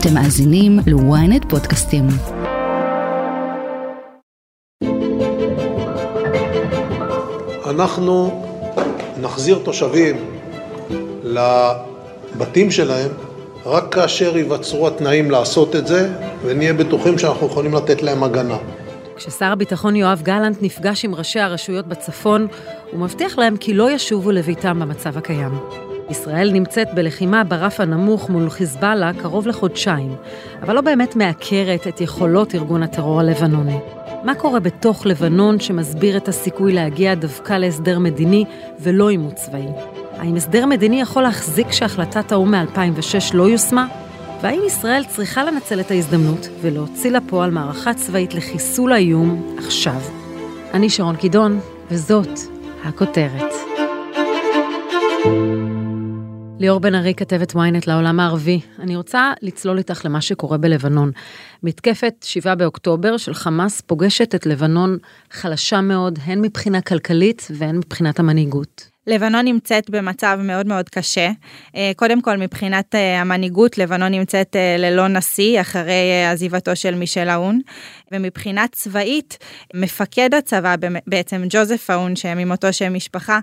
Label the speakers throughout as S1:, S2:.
S1: אתם מאזינים ל-ynet פודקאסטים.
S2: אנחנו נחזיר תושבים לבתים שלהם רק כאשר ייווצרו התנאים לעשות את זה, ונהיה בטוחים שאנחנו יכולים לתת להם הגנה.
S3: כששר הביטחון יואב גלנט נפגש עם ראשי הרשויות בצפון, הוא מבטיח להם כי לא ישובו לביתם במצב הקיים. ישראל נמצאת בלחימה ברף הנמוך מול חיזבאללה קרוב לחודשיים, אבל לא באמת מעקרת את יכולות ארגון הטרור הלבנוני. מה קורה בתוך לבנון שמסביר את הסיכוי להגיע דווקא להסדר מדיני ולא עימות צבאי? האם הסדר מדיני יכול להחזיק שהחלטת האו"ם מ-2006 לא יושמה? והאם ישראל צריכה לנצל את ההזדמנות ולהוציא לפועל מערכה צבאית לחיסול האיום עכשיו? אני שרון קידון, וזאת הכותרת. ליאור בן ארי, כתבת ynet לעולם הערבי. אני רוצה לצלול איתך למה שקורה בלבנון. מתקפת 7 באוקטובר של חמאס פוגשת את לבנון חלשה מאוד, הן מבחינה כלכלית והן מבחינת המנהיגות.
S4: לבנון נמצאת במצב מאוד מאוד קשה. אה, קודם כל, מבחינת אה, המנהיגות, לבנון נמצאת אה, ללא נשיא אחרי עזיבתו של מישל האון. ומבחינה צבאית, מפקד הצבא, בעצם ג'וזף האון, שממותו שם משפחה,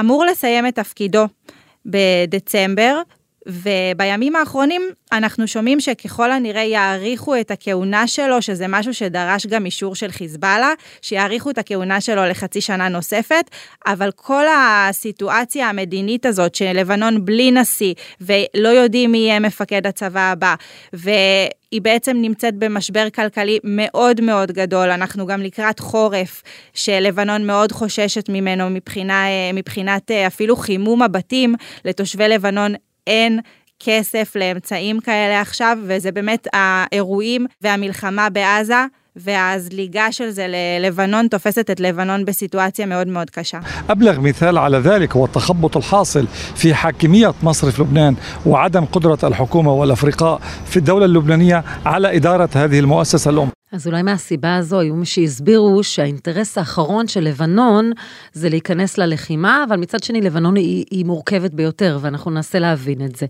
S4: אמור לסיים את תפקידו בדצמבר, ובימים האחרונים אנחנו שומעים שככל הנראה יאריכו את הכהונה שלו, שזה משהו שדרש גם אישור של חיזבאללה, שיאריכו את הכהונה שלו לחצי שנה נוספת, אבל כל הסיטואציה המדינית הזאת שלבנון בלי נשיא, ולא יודעים מי יהיה מפקד הצבא הבא, ו... היא בעצם נמצאת במשבר כלכלי מאוד מאוד גדול. אנחנו גם לקראת חורף, שלבנון מאוד חוששת ממנו מבחינה, מבחינת אפילו חימום הבתים לתושבי לבנון אין כסף לאמצעים כאלה עכשיו, וזה באמת האירועים והמלחמה בעזה. והזליגה של זה ללבנון תופסת את לבנון בסיטואציה מאוד מאוד קשה.
S5: أبلغ مثال على ذلك هو التخبط الحاصل في حاكمية مصرف لبنان وعدم قدرة الحكومة والأفرقاء في الدولة اللبنانية على إدارة هذه المؤسسة الأم.
S3: אז אולי מהסיבה הזו היו מי שהסבירו שהאינטרס האחרון של לבנון זה להיכנס ללחימה, אבל מצד שני לבנון היא, היא מורכבת ביותר, ואנחנו ננסה להבין את זה.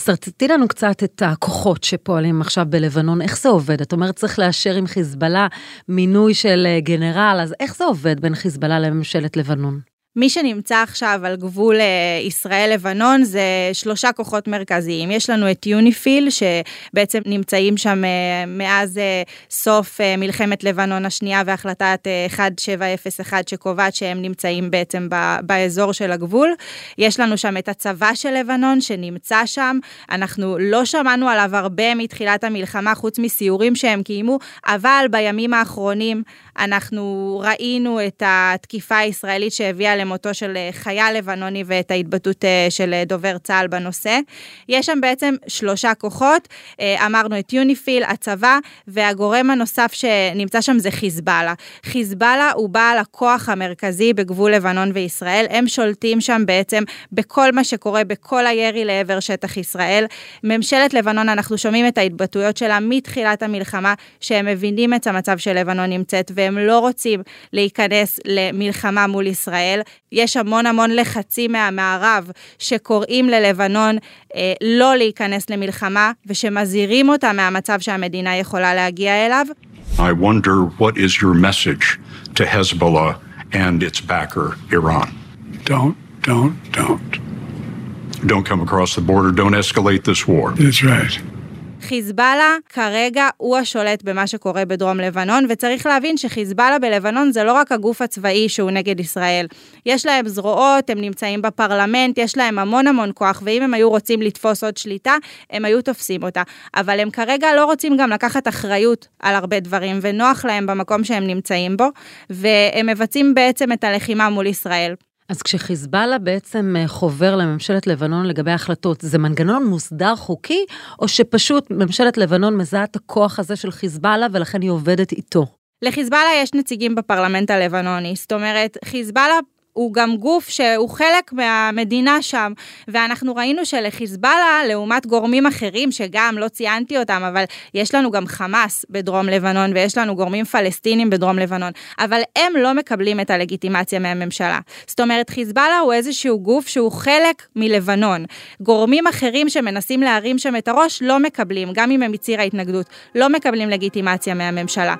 S3: שרטטי לנו קצת את הכוחות שפועלים עכשיו בלבנון, איך זה עובד? את אומרת צריך לאשר עם חיזבאללה מינוי של אה, גנרל, אז איך זה עובד בין חיזבאללה לממשלת לבנון?
S4: מי שנמצא עכשיו על גבול אה, ישראל-לבנון זה שלושה כוחות מרכזיים. יש לנו את יוניפיל, שבעצם נמצאים שם אה, מאז אה, סוף מלחמת לבנון השנייה והחלטת 1701 שקובעת שהם נמצאים בעצם באזור של הגבול. יש לנו שם את הצבא של לבנון שנמצא שם. אנחנו לא שמענו עליו הרבה מתחילת המלחמה, חוץ מסיורים שהם קיימו, אבל בימים האחרונים אנחנו ראינו את התקיפה הישראלית שהביאה למותו של אה, חייל לבנוני ואת ההתבטאות אה, של אה, דובר צה"ל בנושא. יש שם בעצם שלושה כוחות, אמרנו את יוניפיל, הצבא, והגורם הנוסף שנמצא שם זה חיזבאללה. חיזבאללה הוא בעל הכוח המרכזי בגבול לבנון וישראל, הם שולטים שם בעצם בכל מה שקורה, בכל הירי לעבר שטח ישראל. ממשלת לבנון, אנחנו שומעים את ההתבטאויות שלה מתחילת המלחמה, שהם מבינים את המצב שלבנון נמצאת, והם לא רוצים להיכנס למלחמה מול ישראל. יש המון המון לחצים מהמערב שקוראים ללבנון אה, לא להיכנס למלחמה ושמזהירים אותה מהמצב שהמדינה יכולה להגיע אליו. I wonder what is your message to Hezbollah and its backer, Iran? Don't, don't, don't. Don't come across the border, don't escalate this war. That's right. חיזבאללה כרגע הוא השולט במה שקורה בדרום לבנון, וצריך להבין שחיזבאללה בלבנון זה לא רק הגוף הצבאי שהוא נגד ישראל. יש להם זרועות, הם נמצאים בפרלמנט, יש להם המון המון כוח, ואם הם היו רוצים לתפוס עוד שליטה, הם היו תופסים אותה. אבל הם כרגע לא רוצים גם לקחת אחריות על הרבה דברים, ונוח להם במקום שהם נמצאים בו, והם מבצעים בעצם את הלחימה מול ישראל.
S3: אז כשחיזבאללה בעצם אה, חובר לממשלת לבנון לגבי החלטות, זה מנגנון מוסדר חוקי, או שפשוט ממשלת לבנון מזהה את הכוח הזה של חיזבאללה ולכן היא עובדת איתו?
S4: לחיזבאללה יש נציגים בפרלמנט הלבנוני, זאת אומרת, חיזבאללה הוא גם גוף שהוא חלק מהמדינה שם, ואנחנו ראינו שלחיזבאללה, לעומת גורמים אחרים, שגם לא ציינתי אותם, אבל יש לנו גם חמאס בדרום לבנון, ויש לנו גורמים פלסטינים בדרום לבנון, אבל הם לא מקבלים את הלגיטימציה מהממשלה. זאת אומרת, חיזבאללה הוא איזשהו גוף שהוא חלק מלבנון. גורמים אחרים שמנסים להרים שם את הראש לא מקבלים, גם אם הם מציר ההתנגדות, לא מקבלים לגיטימציה מהממשלה.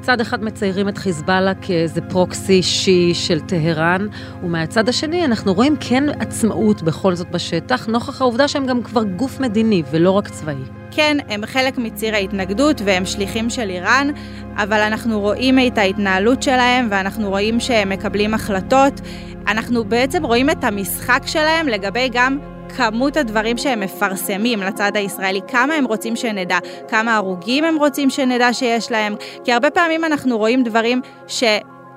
S3: מצד אחד מציירים את חיזבאללה כאיזה פרוקסי אישי של טהרן, ומהצד השני אנחנו רואים כן עצמאות בכל זאת בשטח, נוכח העובדה שהם גם כבר גוף מדיני ולא רק צבאי.
S4: כן, הם חלק מציר ההתנגדות והם שליחים של איראן, אבל אנחנו רואים את ההתנהלות שלהם ואנחנו רואים שהם מקבלים החלטות. אנחנו בעצם רואים את המשחק שלהם לגבי גם כמות הדברים שהם מפרסמים לצד הישראלי, כמה הם רוצים שנדע, כמה הרוגים הם רוצים שנדע שיש להם, כי הרבה פעמים אנחנו רואים דברים ש...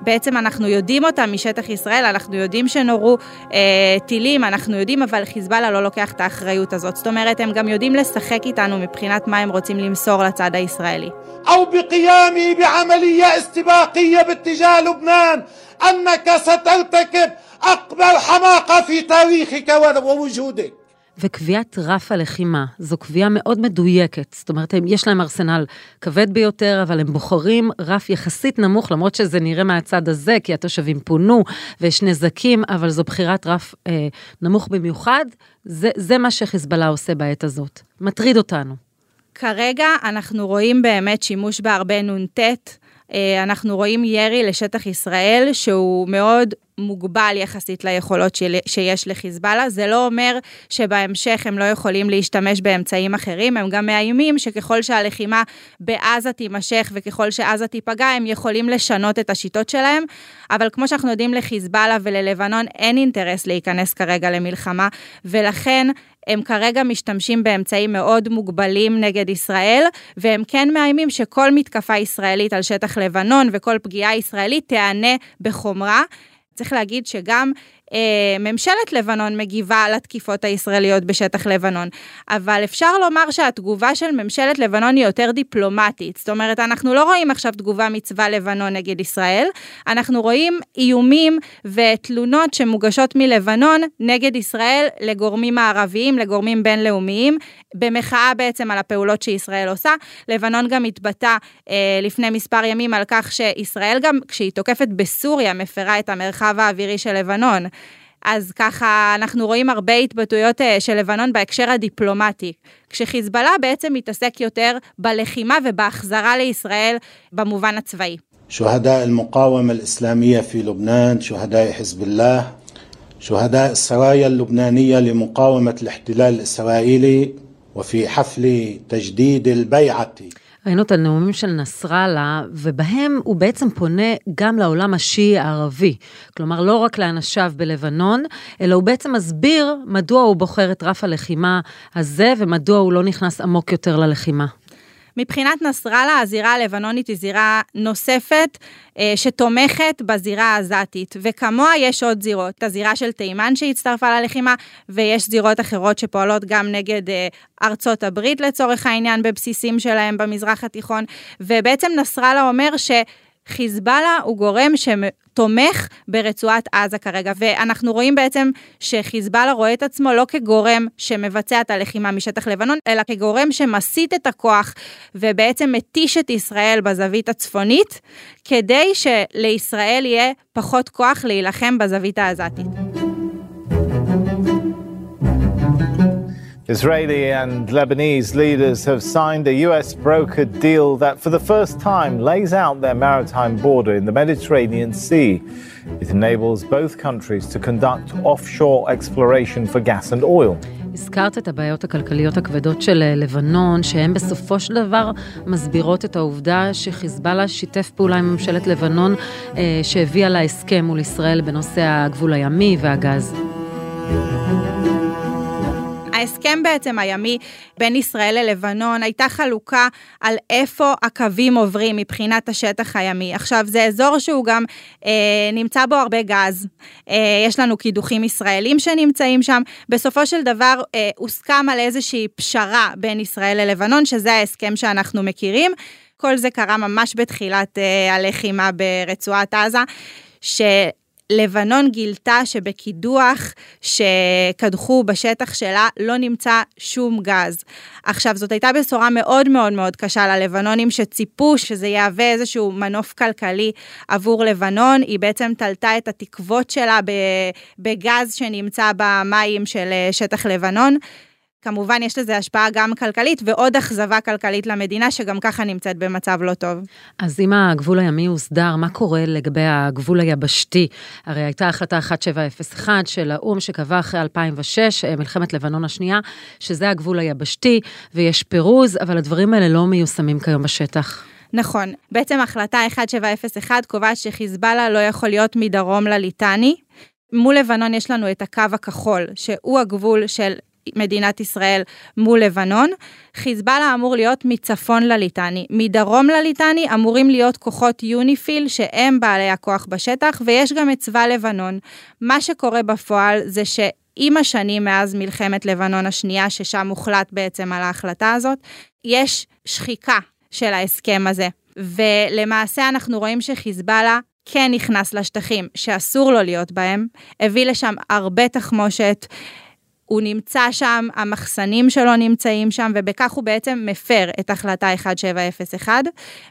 S4: בעצם אנחנו יודעים אותם משטח ישראל, אנחנו יודעים שנורו אה, טילים, אנחנו יודעים, אבל חיזבאללה לא לוקח את האחריות הזאת. זאת אומרת, הם גם יודעים לשחק איתנו מבחינת מה הם רוצים למסור לצד הישראלי.
S6: أو بقيامي بعملية استباقية باتجاه لبنان أنك سترتكب أكبر حماقة في تاريخك ووجودك
S3: וקביעת רף הלחימה, זו קביעה מאוד מדויקת. זאת אומרת, יש להם ארסנל כבד ביותר, אבל הם בוחרים רף יחסית נמוך, למרות שזה נראה מהצד הזה, כי התושבים פונו ויש נזקים, אבל זו בחירת רף אה, נמוך במיוחד. זה, זה מה שחיזבאללה עושה בעת הזאת. מטריד אותנו.
S4: כרגע אנחנו רואים באמת שימוש בהרבה נ"ט. אה, אנחנו רואים ירי לשטח ישראל שהוא מאוד מוגבל יחסית ליכולות שיש לחיזבאללה. זה לא אומר שבהמשך הם לא יכולים להשתמש באמצעים אחרים, הם גם מאיימים שככל שהלחימה בעזה תימשך וככל שעזה תיפגע, הם יכולים לשנות את השיטות שלהם. אבל כמו שאנחנו יודעים, לחיזבאללה וללבנון אין אינטרס להיכנס כרגע למלחמה, ולכן הם כרגע משתמשים באמצעים מאוד מוגבלים נגד ישראל, והם כן מאיימים שכל מתקפה ישראלית על שטח לבנון וכל פגיעה ישראלית תיענה בחומרה. צריך להגיד שגם ממשלת לבנון מגיבה לתקיפות הישראליות בשטח לבנון, אבל אפשר לומר שהתגובה של ממשלת לבנון היא יותר דיפלומטית. זאת אומרת, אנחנו לא רואים עכשיו תגובה מצבא לבנון נגד ישראל, אנחנו רואים איומים ותלונות שמוגשות מלבנון נגד ישראל לגורמים מערביים, לגורמים בינלאומיים, במחאה בעצם על הפעולות שישראל עושה. לבנון גם התבטא אה, לפני מספר ימים על כך שישראל גם, כשהיא תוקפת בסוריה, מפרה את המרחב האווירי של לבנון. אז ככה אנחנו רואים הרבה התבטאויות אה, של לבנון בהקשר הדיפלומטי, כשחיזבאללה בעצם מתעסק יותר בלחימה ובהחזרה לישראל במובן הצבאי.
S6: شهداء المقاومة الإسلامية في لبنان شهداء حزب الله شهداء السرايا اللبنانية لمقاومة الاحتلال الإسرائيلي وفي حفل تجديد البيعة
S3: ראינו את הנאומים של נסראללה, ובהם הוא בעצם פונה גם לעולם השיעי הערבי. כלומר, לא רק לאנשיו בלבנון, אלא הוא בעצם מסביר מדוע הוא בוחר את רף הלחימה הזה, ומדוע הוא לא נכנס עמוק יותר ללחימה.
S4: מבחינת נסראללה, הזירה הלבנונית היא זירה נוספת אה, שתומכת בזירה העזתית, וכמוה יש עוד זירות, הזירה של תימן שהצטרפה ללחימה, ויש זירות אחרות שפועלות גם נגד אה, ארצות הברית לצורך העניין בבסיסים שלהם במזרח התיכון, ובעצם נסראללה אומר ש... חיזבאללה הוא גורם שתומך ברצועת עזה כרגע, ואנחנו רואים בעצם שחיזבאללה רואה את עצמו לא כגורם שמבצע את הלחימה משטח לבנון, אלא כגורם שמסיט את הכוח ובעצם מתיש את ישראל בזווית הצפונית, כדי שלישראל יהיה פחות כוח להילחם בזווית העזתית.
S7: Israeli and Lebanese leaders have signed a US brokered deal that for the first time lays out their maritime border in the Mediterranean Sea. It enables both countries to conduct offshore exploration for gas and oil.
S3: הזכרת את הבעיות הכלכליות הכבדות של לבנון, שהן בסופו של דבר מסבירות את העובדה שחיזבאללה שיתף פעולה עם ממשלת לבנון שהביאה להסכם מול ישראל בנושא הגבול הימי והגז.
S4: ההסכם בעצם הימי בין ישראל ללבנון הייתה חלוקה על איפה הקווים עוברים מבחינת השטח הימי. עכשיו, זה אזור שהוא גם אה, נמצא בו הרבה גז. אה, יש לנו קידוחים ישראלים שנמצאים שם. בסופו של דבר אה, הוסכם על איזושהי פשרה בין ישראל ללבנון, שזה ההסכם שאנחנו מכירים. כל זה קרה ממש בתחילת uh, הלחימה ברצועת עזה, ש... לבנון גילתה שבקידוח שקדחו בשטח שלה לא נמצא שום גז. עכשיו, זאת הייתה בשורה מאוד מאוד מאוד קשה ללבנונים שציפו שזה יהווה איזשהו מנוף כלכלי עבור לבנון. היא בעצם תלתה את התקוות שלה בגז שנמצא במים של אה, שטח לבנון. כמובן יש לזה השפעה גם כלכלית ועוד אכזבה כלכלית למדינה שגם ככה נמצאת במצב לא טוב.
S3: אז אם הגבול הימי הוסדר, מה קורה לגבי הגבול היבשתי? הרי הייתה החלטה 1701 של האו"ם שקבע אחרי 2006, אה, מלחמת לבנון השנייה, שזה הגבול היבשתי ויש פירוז, אבל הדברים האלה לא מיושמים כיום בשטח.
S4: נכון, בעצם החלטה 1701 קובעת שחיזבאללה לא יכול להיות מדרום לליטני. מול לבנון יש לנו את הקו הכחול, שהוא הגבול של מדינת ישראל מול לבנון. חיזבאללה אמור להיות מצפון לליטני. מדרום לליטני אמורים להיות כוחות יוניפיל שהם בעלי הכוח בשטח, ויש גם את צבא לבנון. מה שקורה בפועל זה ש... עם השנים מאז מלחמת לבנון השנייה, ששם הוחלט בעצם על ההחלטה הזאת, יש שחיקה של ההסכם הזה. ולמעשה אנחנו רואים שחיזבאללה כן נכנס לשטחים שאסור לו להיות בהם, הביא לשם הרבה תחמושת, הוא נמצא שם, המחסנים שלו נמצאים שם, ובכך הוא בעצם מפר את החלטה 1701.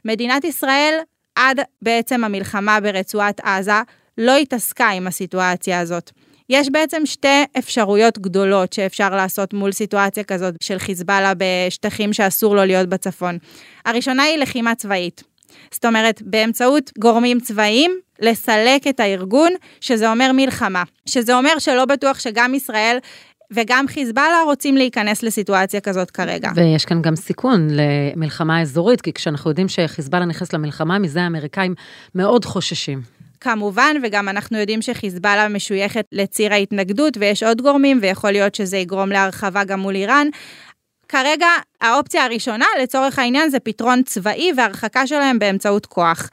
S4: מדינת ישראל, עד בעצם המלחמה ברצועת עזה, לא התעסקה עם הסיטואציה הזאת. יש בעצם שתי אפשרויות גדולות שאפשר לעשות מול סיטואציה כזאת של חיזבאללה בשטחים שאסור לו להיות בצפון. הראשונה היא לחימה צבאית. זאת אומרת, באמצעות גורמים צבאיים, לסלק את הארגון, שזה אומר מלחמה. שזה אומר שלא בטוח שגם ישראל וגם חיזבאללה רוצים להיכנס לסיטואציה כזאת כרגע.
S3: ויש כאן גם סיכון למלחמה אזורית, כי כשאנחנו יודעים שחיזבאללה נכנס למלחמה, מזה האמריקאים מאוד חוששים.
S4: כמובן, וגם אנחנו יודעים שחיזבאללה משויכת לציר ההתנגדות, ויש עוד גורמים, ויכול להיות שזה יגרום להרחבה גם מול איראן. כרגע האופציה הראשונה לצורך העניין זה פתרון צבאי והרחקה שלהם באמצעות כוח.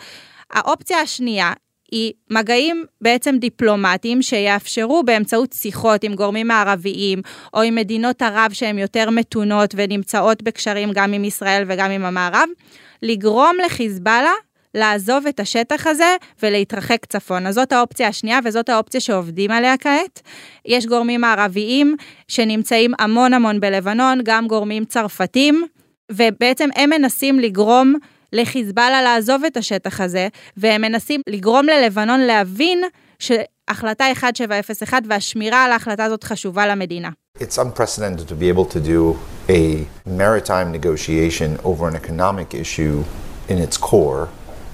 S4: האופציה השנייה היא מגעים בעצם דיפלומטיים שיאפשרו באמצעות שיחות עם גורמים מערביים או עם מדינות ערב שהן יותר מתונות ונמצאות בקשרים גם עם ישראל וגם עם המערב, לגרום לחיזבאללה לעזוב את השטח הזה ולהתרחק צפונה. זאת האופציה השנייה וזאת האופציה שעובדים עליה כעת. יש גורמים מערביים שנמצאים המון המון בלבנון, גם גורמים צרפתים, ובעצם הם מנסים לגרום לחיזבאללה לעזוב את השטח הזה, והם מנסים לגרום ללבנון להבין שהחלטה 1701 והשמירה על ההחלטה הזאת חשובה למדינה.
S8: It's unprecedented to be able to do a maritime negotiation over an economic issue in its core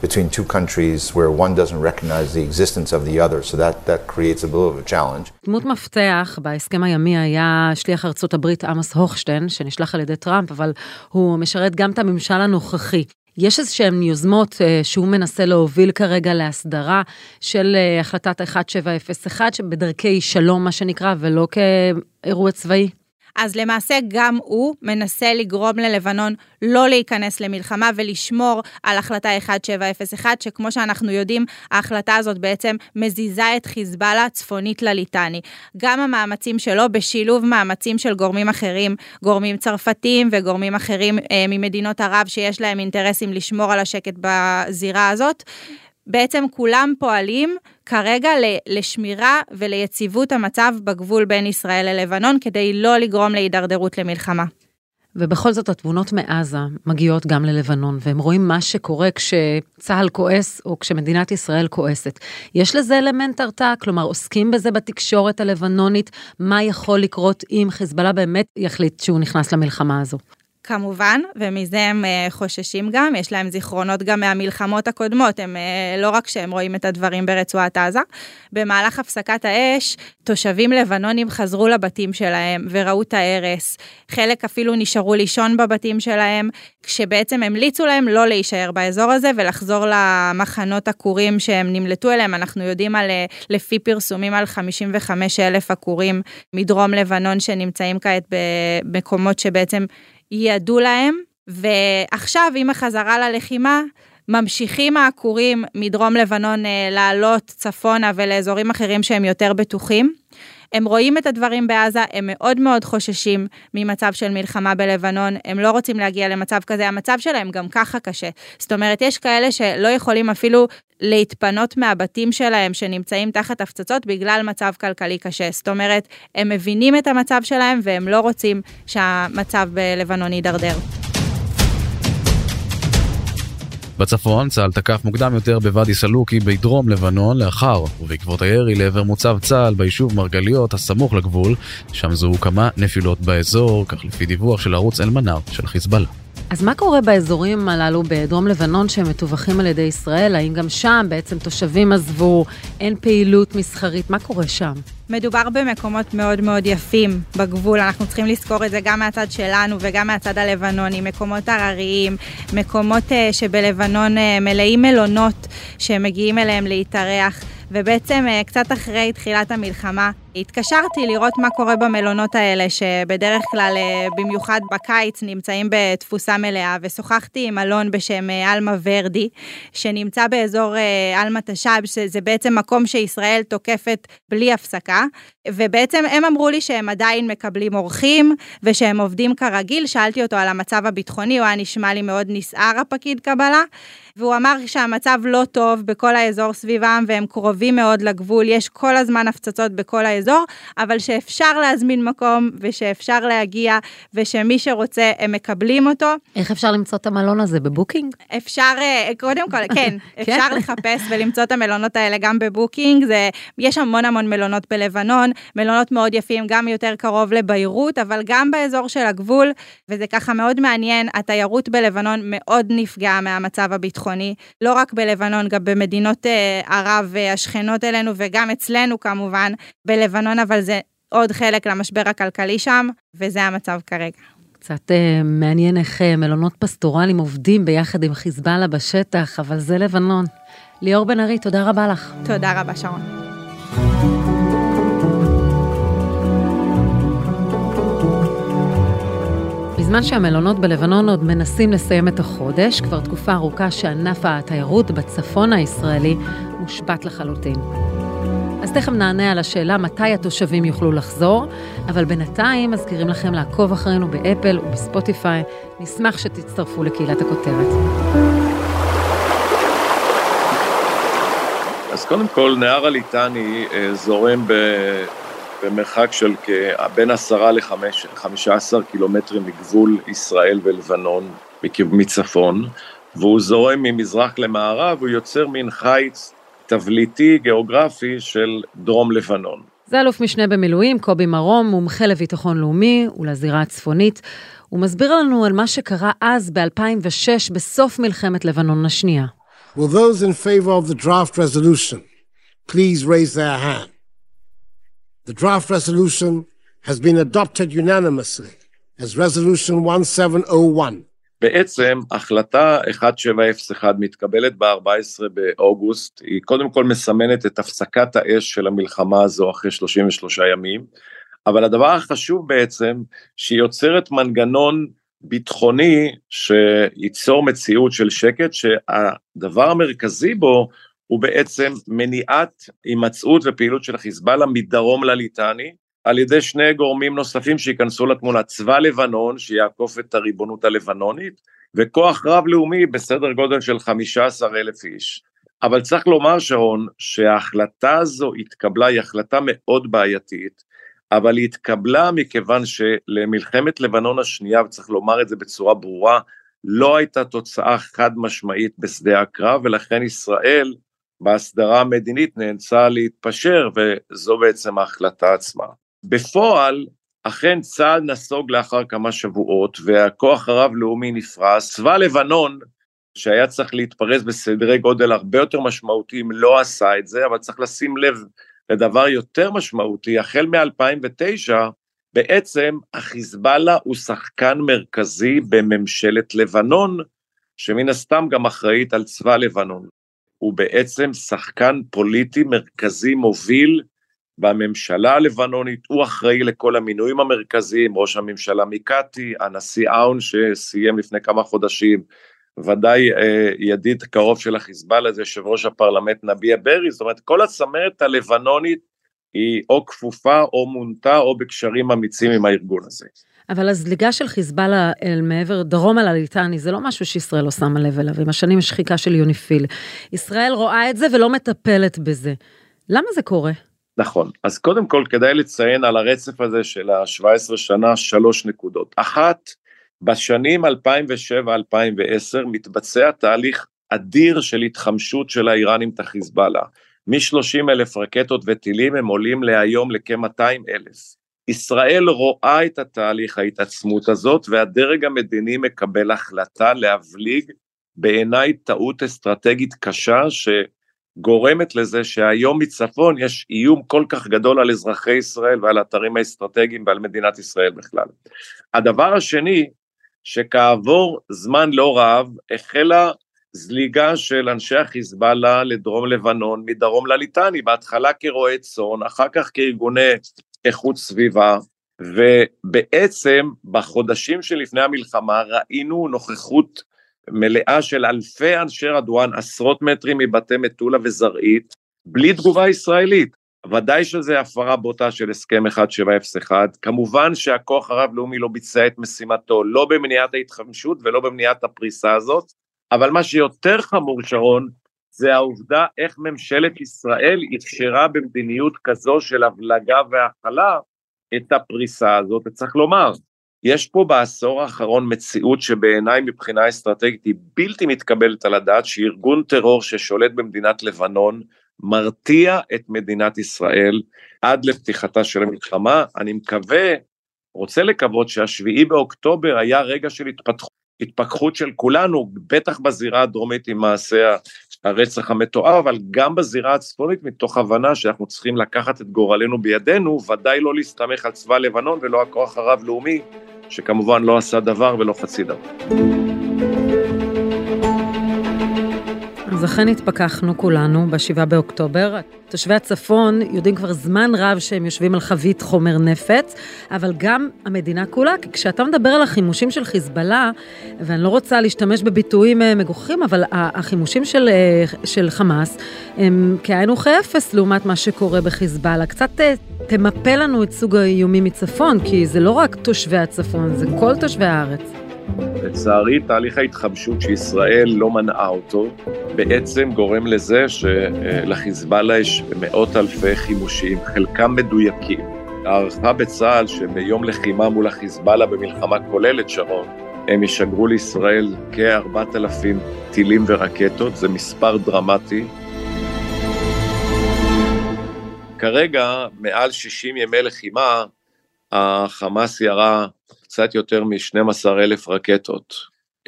S8: between two countries where one doesn't recognize the existence of the other, so that, that creates a bit of a challenge.
S3: דמות מפתח בהסכם הימי היה שליח ארצות הברית עמוס הוכשטיין, שנשלח על ידי טראמפ, אבל הוא משרת גם את הממשל הנוכחי. יש איזה שהן יוזמות אה, שהוא מנסה להוביל כרגע להסדרה של אה, החלטת 1701, שבדרכי שלום, מה שנקרא, ולא כאירוע צבאי?
S4: אז למעשה גם הוא מנסה לגרום ללבנון לא להיכנס למלחמה ולשמור על החלטה 1701, שכמו שאנחנו יודעים, ההחלטה הזאת בעצם מזיזה את חיזבאללה צפונית לליטני. גם המאמצים שלו בשילוב מאמצים של גורמים אחרים, גורמים צרפתיים וגורמים אחרים אה, ממדינות ערב שיש להם אינטרסים לשמור על השקט בזירה הזאת. בעצם כולם פועלים כרגע לשמירה וליציבות המצב בגבול בין ישראל ללבנון, כדי לא לגרום להידרדרות למלחמה.
S3: ובכל זאת התמונות מעזה מגיעות גם ללבנון, והם רואים מה שקורה כשצה"ל כועס או כשמדינת ישראל כועסת. יש לזה אלמנט הרתעה? כלומר, עוסקים בזה בתקשורת הלבנונית, מה יכול לקרות אם חיזבאללה באמת יחליט שהוא נכנס למלחמה הזו?
S4: כמובן, ומזה הם uh, חוששים גם, יש להם זיכרונות גם מהמלחמות הקודמות, הם uh, לא רק שהם רואים את הדברים ברצועת עזה. במהלך הפסקת האש, תושבים לבנונים חזרו לבתים שלהם וראו את ההרס. חלק אפילו נשארו לישון בבתים שלהם, כשבעצם המליצו להם לא להישאר באזור הזה ולחזור למחנות עקורים שהם נמלטו אליהם. אנחנו יודעים על, אה, לפי פרסומים על 55 אלף עקורים מדרום לבנון שנמצאים כעת במקומות שבעצם ייעדו להם, ועכשיו עם החזרה ללחימה, ממשיכים העקורים מדרום לבנון אה, לעלות צפונה ולאזורים אחרים שהם יותר בטוחים. הם רואים את הדברים בעזה, הם מאוד מאוד חוששים ממצב של מלחמה בלבנון, הם לא רוצים להגיע למצב כזה, המצב שלהם גם ככה קשה. זאת אומרת, יש כאלה שלא יכולים אפילו להתפנות מהבתים שלהם שנמצאים תחת הפצצות בגלל מצב כלכלי קשה. זאת אומרת, הם מבינים את המצב שלהם והם לא רוצים שהמצב בלבנון יידרדר.
S9: בצפון צה"ל תקף מוקדם יותר בוואדי סלוקי בדרום לבנון לאחר ובעקבות הירי לעבר מוצב צה"ל ביישוב מרגליות הסמוך לגבול, שם זוהו כמה נפילות באזור, כך לפי דיווח של ערוץ אל-מנאר של חיזבאללה.
S3: אז מה קורה באזורים הללו בדרום לבנון שהם מטווחים על ידי ישראל? האם גם שם בעצם תושבים עזבו, אין פעילות מסחרית? מה קורה שם?
S4: מדובר במקומות מאוד מאוד יפים בגבול, אנחנו צריכים לזכור את זה גם מהצד שלנו וגם מהצד הלבנוני, מקומות הרריים, מקומות uh, שבלבנון uh, מלאים מלונות שמגיעים אליהם להתארח. ובעצם אה, קצת אחרי תחילת המלחמה התקשרתי לראות מה קורה במלונות האלה, שבדרך כלל, אה, במיוחד בקיץ, נמצאים בתפוסה מלאה, ושוחחתי עם אלון בשם אה, עלמה ורדי, שנמצא באזור עלמה תש"ב, שזה בעצם מקום שישראל תוקפת בלי הפסקה, ובעצם הם אמרו לי שהם עדיין מקבלים אורחים, ושהם עובדים כרגיל, שאלתי אותו על המצב הביטחוני, הוא היה נשמע לי מאוד נסער הפקיד קבלה. והוא אמר שהמצב לא טוב בכל האזור סביבם והם קרובים מאוד לגבול, יש כל הזמן הפצצות בכל האזור, אבל שאפשר להזמין מקום ושאפשר להגיע ושמי שרוצה הם מקבלים אותו.
S3: איך אפשר למצוא את המלון הזה בבוקינג?
S4: אפשר, אה, קודם כל, כן, אפשר כן. לחפש ולמצוא את המלונות האלה גם בבוקינג, זה, יש המון המון מלונות בלבנון, מלונות מאוד יפים, גם יותר קרוב לביירות, אבל גם באזור של הגבול, וזה ככה מאוד מעניין, התיירות בלבנון מאוד נפגעה מהמצב הביטחוני. הביטחוני, לא רק בלבנון, גם במדינות אה, ערב אה, השכנות אלינו וגם אצלנו כמובן, בלבנון, אבל זה עוד חלק למשבר הכלכלי שם, וזה המצב כרגע.
S3: קצת uh, מעניין איך uh, מלונות פסטורליים עובדים ביחד עם חיזבאללה בשטח, אבל זה לבנון. ליאור בן ארי, תודה רבה לך.
S4: תודה רבה, שרון.
S3: בזמן שהמלונות בלבנון עוד מנסים לסיים את החודש, כבר תקופה ארוכה שענף התיירות בצפון הישראלי מושבת לחלוטין. אז תכף נענה על השאלה מתי התושבים יוכלו לחזור, אבל בינתיים מזכירים לכם לעקוב אחרינו באפל ובספוטיפיי. נשמח שתצטרפו לקהילת הכותרת.
S10: אז קודם כל, נהר הליטני אה, זורם ב... במרחק של בין עשרה לחמש עשר קילומטרים מגבול ישראל ולבנון מצפון, והוא זורם ממזרח למערב, הוא יוצר מין חיץ תבליטי גיאוגרפי של דרום לבנון.
S3: זה אלוף משנה במילואים, קובי מרום, מומחה לביטחון לאומי ולזירה הצפונית. הוא מסביר לנו על מה שקרה אז ב-2006, בסוף מלחמת לבנון השנייה. Will those in favor of the draft resolution please raise their hand? The draft resolution has been adopted unanimously as resolution 1701.
S10: בעצם החלטה 1701 מתקבלת ב-14 באוגוסט, היא קודם כל מסמנת את הפסקת האש של המלחמה הזו אחרי 33 ימים, אבל הדבר החשוב בעצם, שהיא יוצרת מנגנון ביטחוני שייצור מציאות של שקט, שהדבר המרכזי בו הוא בעצם מניעת הימצאות ופעילות של החיזבאללה מדרום לליטני, על ידי שני גורמים נוספים שייכנסו לתמונה, צבא לבנון שיעקוף את הריבונות הלבנונית, וכוח רב-לאומי בסדר גודל של 15 אלף איש. אבל צריך לומר, שרון, שההחלטה הזו התקבלה, היא החלטה מאוד בעייתית, אבל היא התקבלה מכיוון שלמלחמת לבנון השנייה, וצריך לומר את זה בצורה ברורה, לא הייתה תוצאה חד משמעית בשדה הקרב, ולכן ישראל בהסדרה המדינית נאלצה להתפשר, וזו בעצם ההחלטה עצמה. בפועל, אכן צה"ל נסוג לאחר כמה שבועות, והכוח הרב-לאומי נפרס. צבא לבנון, שהיה צריך להתפרס בסדרי גודל הרבה יותר משמעותיים, לא עשה את זה, אבל צריך לשים לב לדבר יותר משמעותי, החל מ-2009, בעצם החיזבאללה הוא שחקן מרכזי בממשלת לבנון, שמן הסתם גם אחראית על צבא לבנון. הוא בעצם שחקן פוליטי מרכזי מוביל בממשלה הלבנונית, הוא אחראי לכל המינויים המרכזיים, ראש הממשלה מיקטי, הנשיא אאון שסיים לפני כמה חודשים, ודאי אה, ידיד קרוב של החיזבאללה זה יושב ראש הפרלמנט נביע ברי, זאת אומרת כל הצמרת הלבנונית היא או כפופה או מונתה או בקשרים אמיצים עם הארגון הזה.
S3: אבל הזליגה של חיזבאללה אל מעבר דרום על הליטני זה לא משהו שישראל לא שמה לב אליו, עם השנים יש שחיקה של יוניפיל. ישראל רואה את זה ולא מטפלת בזה. למה זה קורה?
S10: נכון, אז קודם כל כדאי לציין על הרצף הזה של ה-17 שנה שלוש נקודות. אחת, בשנים 2007-2010 מתבצע תהליך אדיר של התחמשות של האיראנים את החיזבאללה. מ-30 אלף רקטות וטילים הם עולים להיום לכ-200 אלף. ישראל רואה את התהליך ההתעצמות הזאת והדרג המדיני מקבל החלטה להבליג בעיניי טעות אסטרטגית קשה שגורמת לזה שהיום מצפון יש איום כל כך גדול על אזרחי ישראל ועל האתרים האסטרטגיים ועל מדינת ישראל בכלל. הדבר השני, שכעבור זמן לא רב החלה זליגה של אנשי החיזבאללה לדרום לבנון, מדרום לליטני, בהתחלה כרועי צאן, אחר כך כארגוני איכות סביבה, ובעצם בחודשים שלפני המלחמה ראינו נוכחות מלאה של אלפי אנשי רדואן, עשרות מטרים מבתי מטולה וזרעית, בלי תגובה ישראלית. ודאי שזה הפרה בוטה של הסכם 1701, כמובן שהכוח הרב-לאומי לא ביצע את משימתו, לא במניעת ההתחמשות ולא במניעת הפריסה הזאת, אבל מה שיותר חמור, שרון, זה העובדה איך ממשלת ישראל אפשרה במדיניות כזו של הבלגה והכלה את הפריסה הזאת, וצריך לומר, יש פה בעשור האחרון מציאות שבעיניי מבחינה אסטרטגית היא בלתי מתקבלת על הדעת, שארגון טרור ששולט במדינת לבנון מרתיע את מדינת ישראל עד לפתיחתה של המלחמה. אני מקווה, רוצה לקוות שהשביעי באוקטובר היה רגע של התפתחות, התפכחות של כולנו, בטח בזירה הדרומית עם מעשה הרצח המתואר, אבל גם בזירה הצפונית מתוך הבנה שאנחנו צריכים לקחת את גורלנו בידינו, ודאי לא להסתמך על צבא לבנון ולא הכוח הרב-לאומי, שכמובן לא עשה דבר ולא חצי דבר.
S3: אז אכן התפכחנו כולנו ב-7 באוקטובר. תושבי הצפון יודעים כבר זמן רב שהם יושבים על חבית חומר נפץ, אבל גם המדינה כולה, כי כשאתה מדבר על החימושים של חיזבאללה, ואני לא רוצה להשתמש בביטויים אה, מגוחכים, אבל החימושים של, אה, של חמאס הם כאין וכאפס לעומת מה שקורה בחיזבאללה. קצת אה, תמפה לנו את סוג האיומים מצפון, כי זה לא רק תושבי הצפון, זה כל תושבי הארץ.
S10: לצערי, תהליך ההתחמשות שישראל לא מנעה אותו, בעצם גורם לזה שלחיזבאללה יש מאות אלפי חימושים, חלקם מדויקים. הערכה בצה"ל שביום לחימה מול החיזבאללה במלחמה כוללת, שרון, הם ישגרו לישראל כ-4,000 טילים ורקטות, זה מספר דרמטי. כרגע, מעל 60 ימי לחימה, החמאס ירה קצת יותר מ-12 אלף רקטות.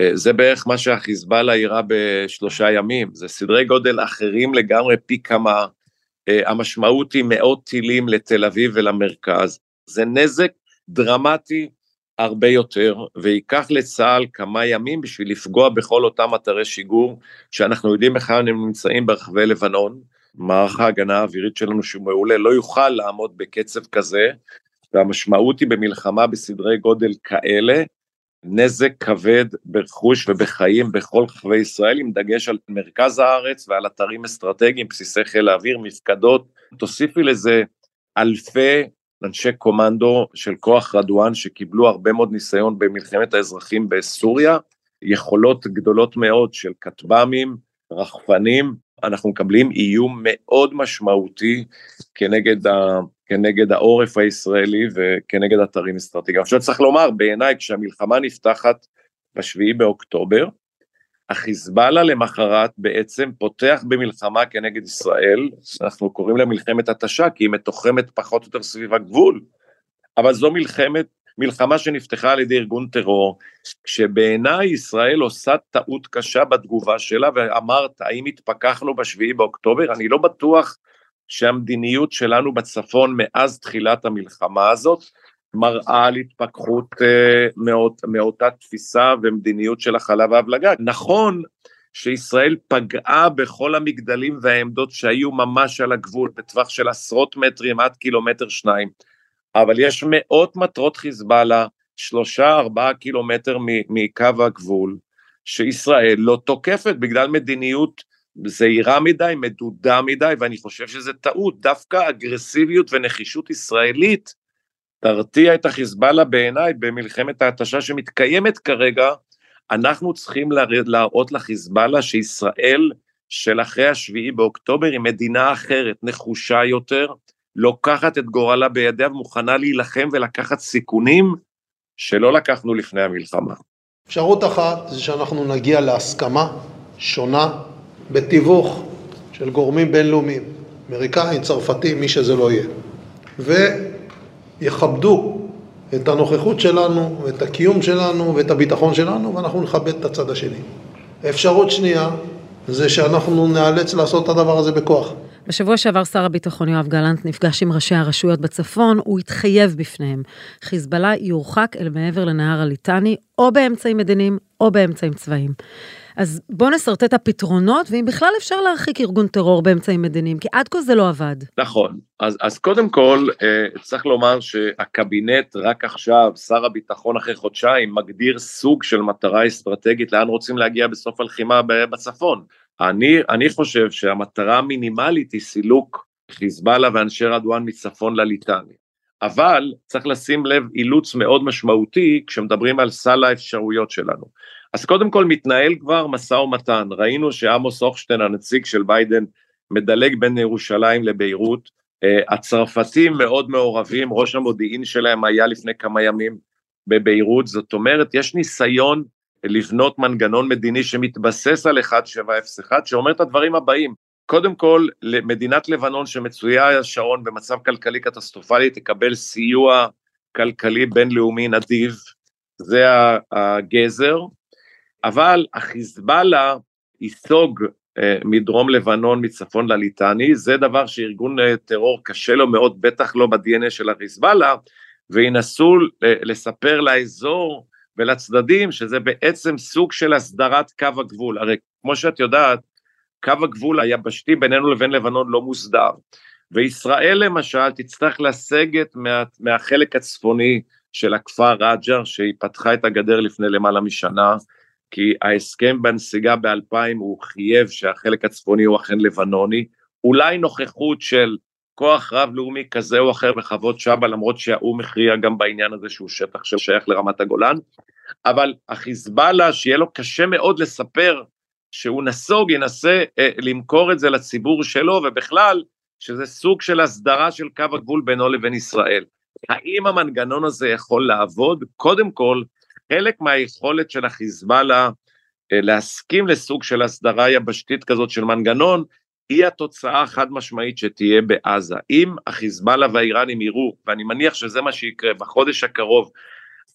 S10: אה, זה בערך מה שהחיזבאללה יירה בשלושה ימים, זה סדרי גודל אחרים לגמרי פי כמה. אה, המשמעות היא מאות טילים לתל אביב ולמרכז. זה נזק דרמטי הרבה יותר, וייקח לצה"ל כמה ימים בשביל לפגוע בכל אותם אתרי שיגור, שאנחנו יודעים היכן הם נמצאים ברחבי לבנון. מערך ההגנה האווירית שלנו שהוא מעולה לא יוכל לעמוד בקצב כזה, והמשמעות היא במלחמה בסדרי גודל כאלה, נזק כבד ברכוש ובחיים בכל רחבי ישראל, עם דגש על מרכז הארץ ועל אתרים אסטרטגיים, בסיסי חיל האוויר, מפקדות. תוסיפי לזה אלפי אנשי קומנדו של כוח רדואן שקיבלו הרבה מאוד ניסיון במלחמת האזרחים בסוריה, יכולות גדולות מאוד של כטב"מים, רחפנים, אנחנו מקבלים איום מאוד משמעותי כנגד. כנגד העורף הישראלי וכנגד אתרים אסטרטגיים. עכשיו צריך לומר, בעיניי כשהמלחמה נפתחת בשביעי באוקטובר, החיזבאללה למחרת בעצם פותח במלחמה כנגד ישראל, אנחנו קוראים לה מלחמת התשה, כי היא מתוחמת פחות או יותר סביב הגבול, אבל זו מלחמת, מלחמה שנפתחה על ידי ארגון טרור, כשבעיניי ישראל עושה טעות קשה בתגובה שלה, ואמרת, האם התפכחנו בשביעי באוקטובר? אני לא בטוח שהמדיניות שלנו בצפון מאז תחילת המלחמה הזאת מראה על התפכחות אה, מאות, מאותה תפיסה ומדיניות של הכלה והבלגה. נכון שישראל פגעה בכל המגדלים והעמדות שהיו ממש על הגבול, בטווח של עשרות מטרים עד קילומטר שניים, אבל יש מאות מטרות חיזבאללה, שלושה ארבעה קילומטר מקו הגבול, שישראל לא תוקפת בגלל מדיניות זהירה מדי, מדודה מדי, ואני חושב שזה טעות, דווקא אגרסיביות ונחישות ישראלית תרתיע את החיזבאללה בעיניי במלחמת ההתשה שמתקיימת כרגע, אנחנו צריכים להראות לחיזבאללה שישראל של אחרי השביעי באוקטובר היא מדינה אחרת, נחושה יותר, לוקחת את גורלה בידיה ומוכנה להילחם ולקחת סיכונים שלא לקחנו לפני המלחמה.
S2: אפשרות אחת זה שאנחנו נגיע להסכמה שונה בתיווך של גורמים בינלאומיים, אמריקאים, צרפתים, מי שזה לא יהיה, ויכבדו את הנוכחות שלנו, ואת הקיום שלנו, ואת הביטחון שלנו, ואנחנו נכבד את הצד השני. אפשרות שנייה זה שאנחנו נאלץ לעשות את הדבר הזה בכוח.
S3: בשבוע שעבר שר הביטחון יואב גלנט נפגש עם ראשי הרשויות בצפון, הוא התחייב בפניהם. חיזבאללה יורחק אל מעבר לנהר הליטני, או באמצעים מדיניים או באמצעים צבאיים. אז בואו נשרטט את הפתרונות, ואם בכלל אפשר להרחיק ארגון טרור באמצעים מדיניים, כי עד כה זה לא עבד.
S10: נכון, אז, אז קודם כל אה, צריך לומר שהקבינט רק עכשיו, שר הביטחון אחרי חודשיים, מגדיר סוג של מטרה אסטרטגית לאן רוצים להגיע בסוף הלחימה בצפון. אני, אני חושב שהמטרה המינימלית היא סילוק חיזבאללה ואנשי רדואן מצפון לליטני. אבל צריך לשים לב אילוץ מאוד משמעותי כשמדברים על סל האפשרויות שלנו. אז קודם כל מתנהל כבר משא ומתן, ראינו שעמוס הוכשטיין הנציג של ביידן מדלג בין ירושלים לביירות, uh, הצרפתים מאוד מעורבים, ראש המודיעין שלהם היה לפני כמה ימים בביירות, זאת אומרת יש ניסיון לבנות מנגנון מדיני שמתבסס על 1701 שאומר את הדברים הבאים, קודם כל מדינת לבנון שמצויה שרון במצב כלכלי קטסטרופלי תקבל סיוע כלכלי בינלאומי נדיב, זה הגזר, אבל החיזבאללה ייסוג אה, מדרום לבנון מצפון לליטני, זה דבר שארגון אה, טרור קשה לו מאוד, בטח לא ב-DNA של החיזבאללה, וינסו אה, לספר לאזור ולצדדים שזה בעצם סוג של הסדרת קו הגבול, הרי כמו שאת יודעת, קו הגבול היבשתי בינינו לבין לבנון לא מוסדר, וישראל למשל תצטרך לסגת מה, מהחלק הצפוני של הכפר רג'ר שהיא פתחה את הגדר לפני למעלה משנה, כי ההסכם בנסיגה ב-2000 הוא חייב שהחלק הצפוני הוא אכן לבנוני, אולי נוכחות של כוח רב-לאומי כזה או אחר בחוות שבא, למרות שהאו"ם הכריע גם בעניין הזה שהוא שטח ששייך לרמת הגולן, אבל החיזבאללה, שיהיה לו קשה מאוד לספר שהוא נסוג, ינסה אה, למכור את זה לציבור שלו, ובכלל, שזה סוג של הסדרה של קו הגבול בינו לבין ישראל. האם המנגנון הזה יכול לעבוד? קודם כל, חלק מהיכולת של החיזבאללה אה, להסכים לסוג של הסדרה יבשתית כזאת של מנגנון, היא התוצאה החד משמעית שתהיה בעזה. אם החיזבאללה והאיראנים יראו, ואני מניח שזה מה שיקרה בחודש הקרוב,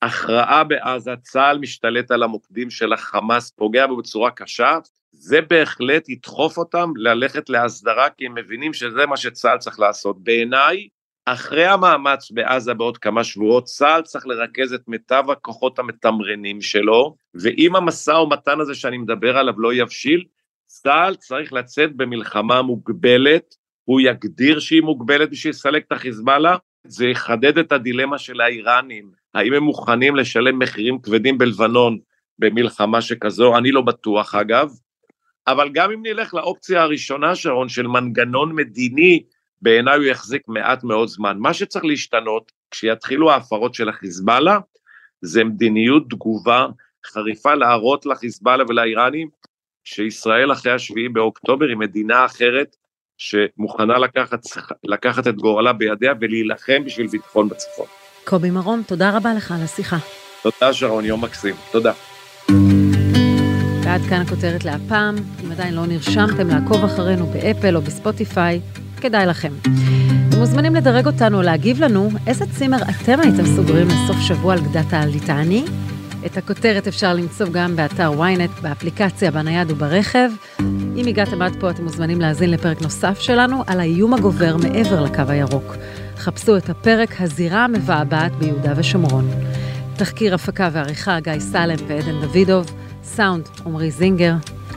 S10: הכרעה בעזה, צה"ל משתלט על המוקדים של החמאס, פוגע בו בצורה קשה, זה בהחלט ידחוף אותם ללכת להסדרה, כי הם מבינים שזה מה שצה"ל צריך לעשות. בעיניי, אחרי המאמץ בעזה בעוד כמה שבועות, צה"ל צריך לרכז את מיטב הכוחות המתמרנים שלו, ואם המשא ומתן הזה שאני מדבר עליו לא יבשיל, צה"ל צריך לצאת במלחמה מוגבלת, הוא יגדיר שהיא מוגבלת בשביל לסלק את החיזבאללה, זה יחדד את הדילמה של האיראנים, האם הם מוכנים לשלם מחירים כבדים בלבנון במלחמה שכזו, אני לא בטוח אגב, אבל גם אם נלך לאופציה הראשונה, שרון, של מנגנון מדיני בעיניי הוא יחזיק מעט מאוד זמן. מה שצריך להשתנות כשיתחילו ההפרות של החיזבאללה, זה מדיניות תגובה חריפה להראות לחיזבאללה ולאיראנים שישראל אחרי השביעי באוקטובר היא מדינה אחרת שמוכנה לקחת, לקחת את גורלה בידיה ולהילחם בשביל ביטחון בצפון.
S3: קובי מרום, תודה רבה לך על השיחה.
S10: תודה שרון, יום מקסים. תודה.
S3: ועד כאן הכותרת להפעם. אם עדיין לא נרשמתם לעקוב אחרינו באפל או בספוטיפיי, כדאי לכם. אתם מוזמנים לדרג אותנו, להגיב לנו איזה צימר אתם הייתם סוגרים לסוף שבוע על גדת הליטני. את הכותרת אפשר למצוא גם באתר ynet, באפליקציה, בנייד וברכב. אם הגעתם עד פה, אתם מוזמנים להאזין לפרק נוסף שלנו על האיום הגובר מעבר לקו הירוק. חפשו את הפרק הזירה המבעבעת ביהודה ושומרון. תחקיר הפקה ועריכה גיא סלם ועדן דוידוב, סאונד עמרי זינגר,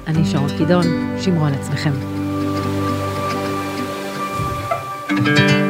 S3: אני שרון קידון, שמרו על עצמכם. Thank you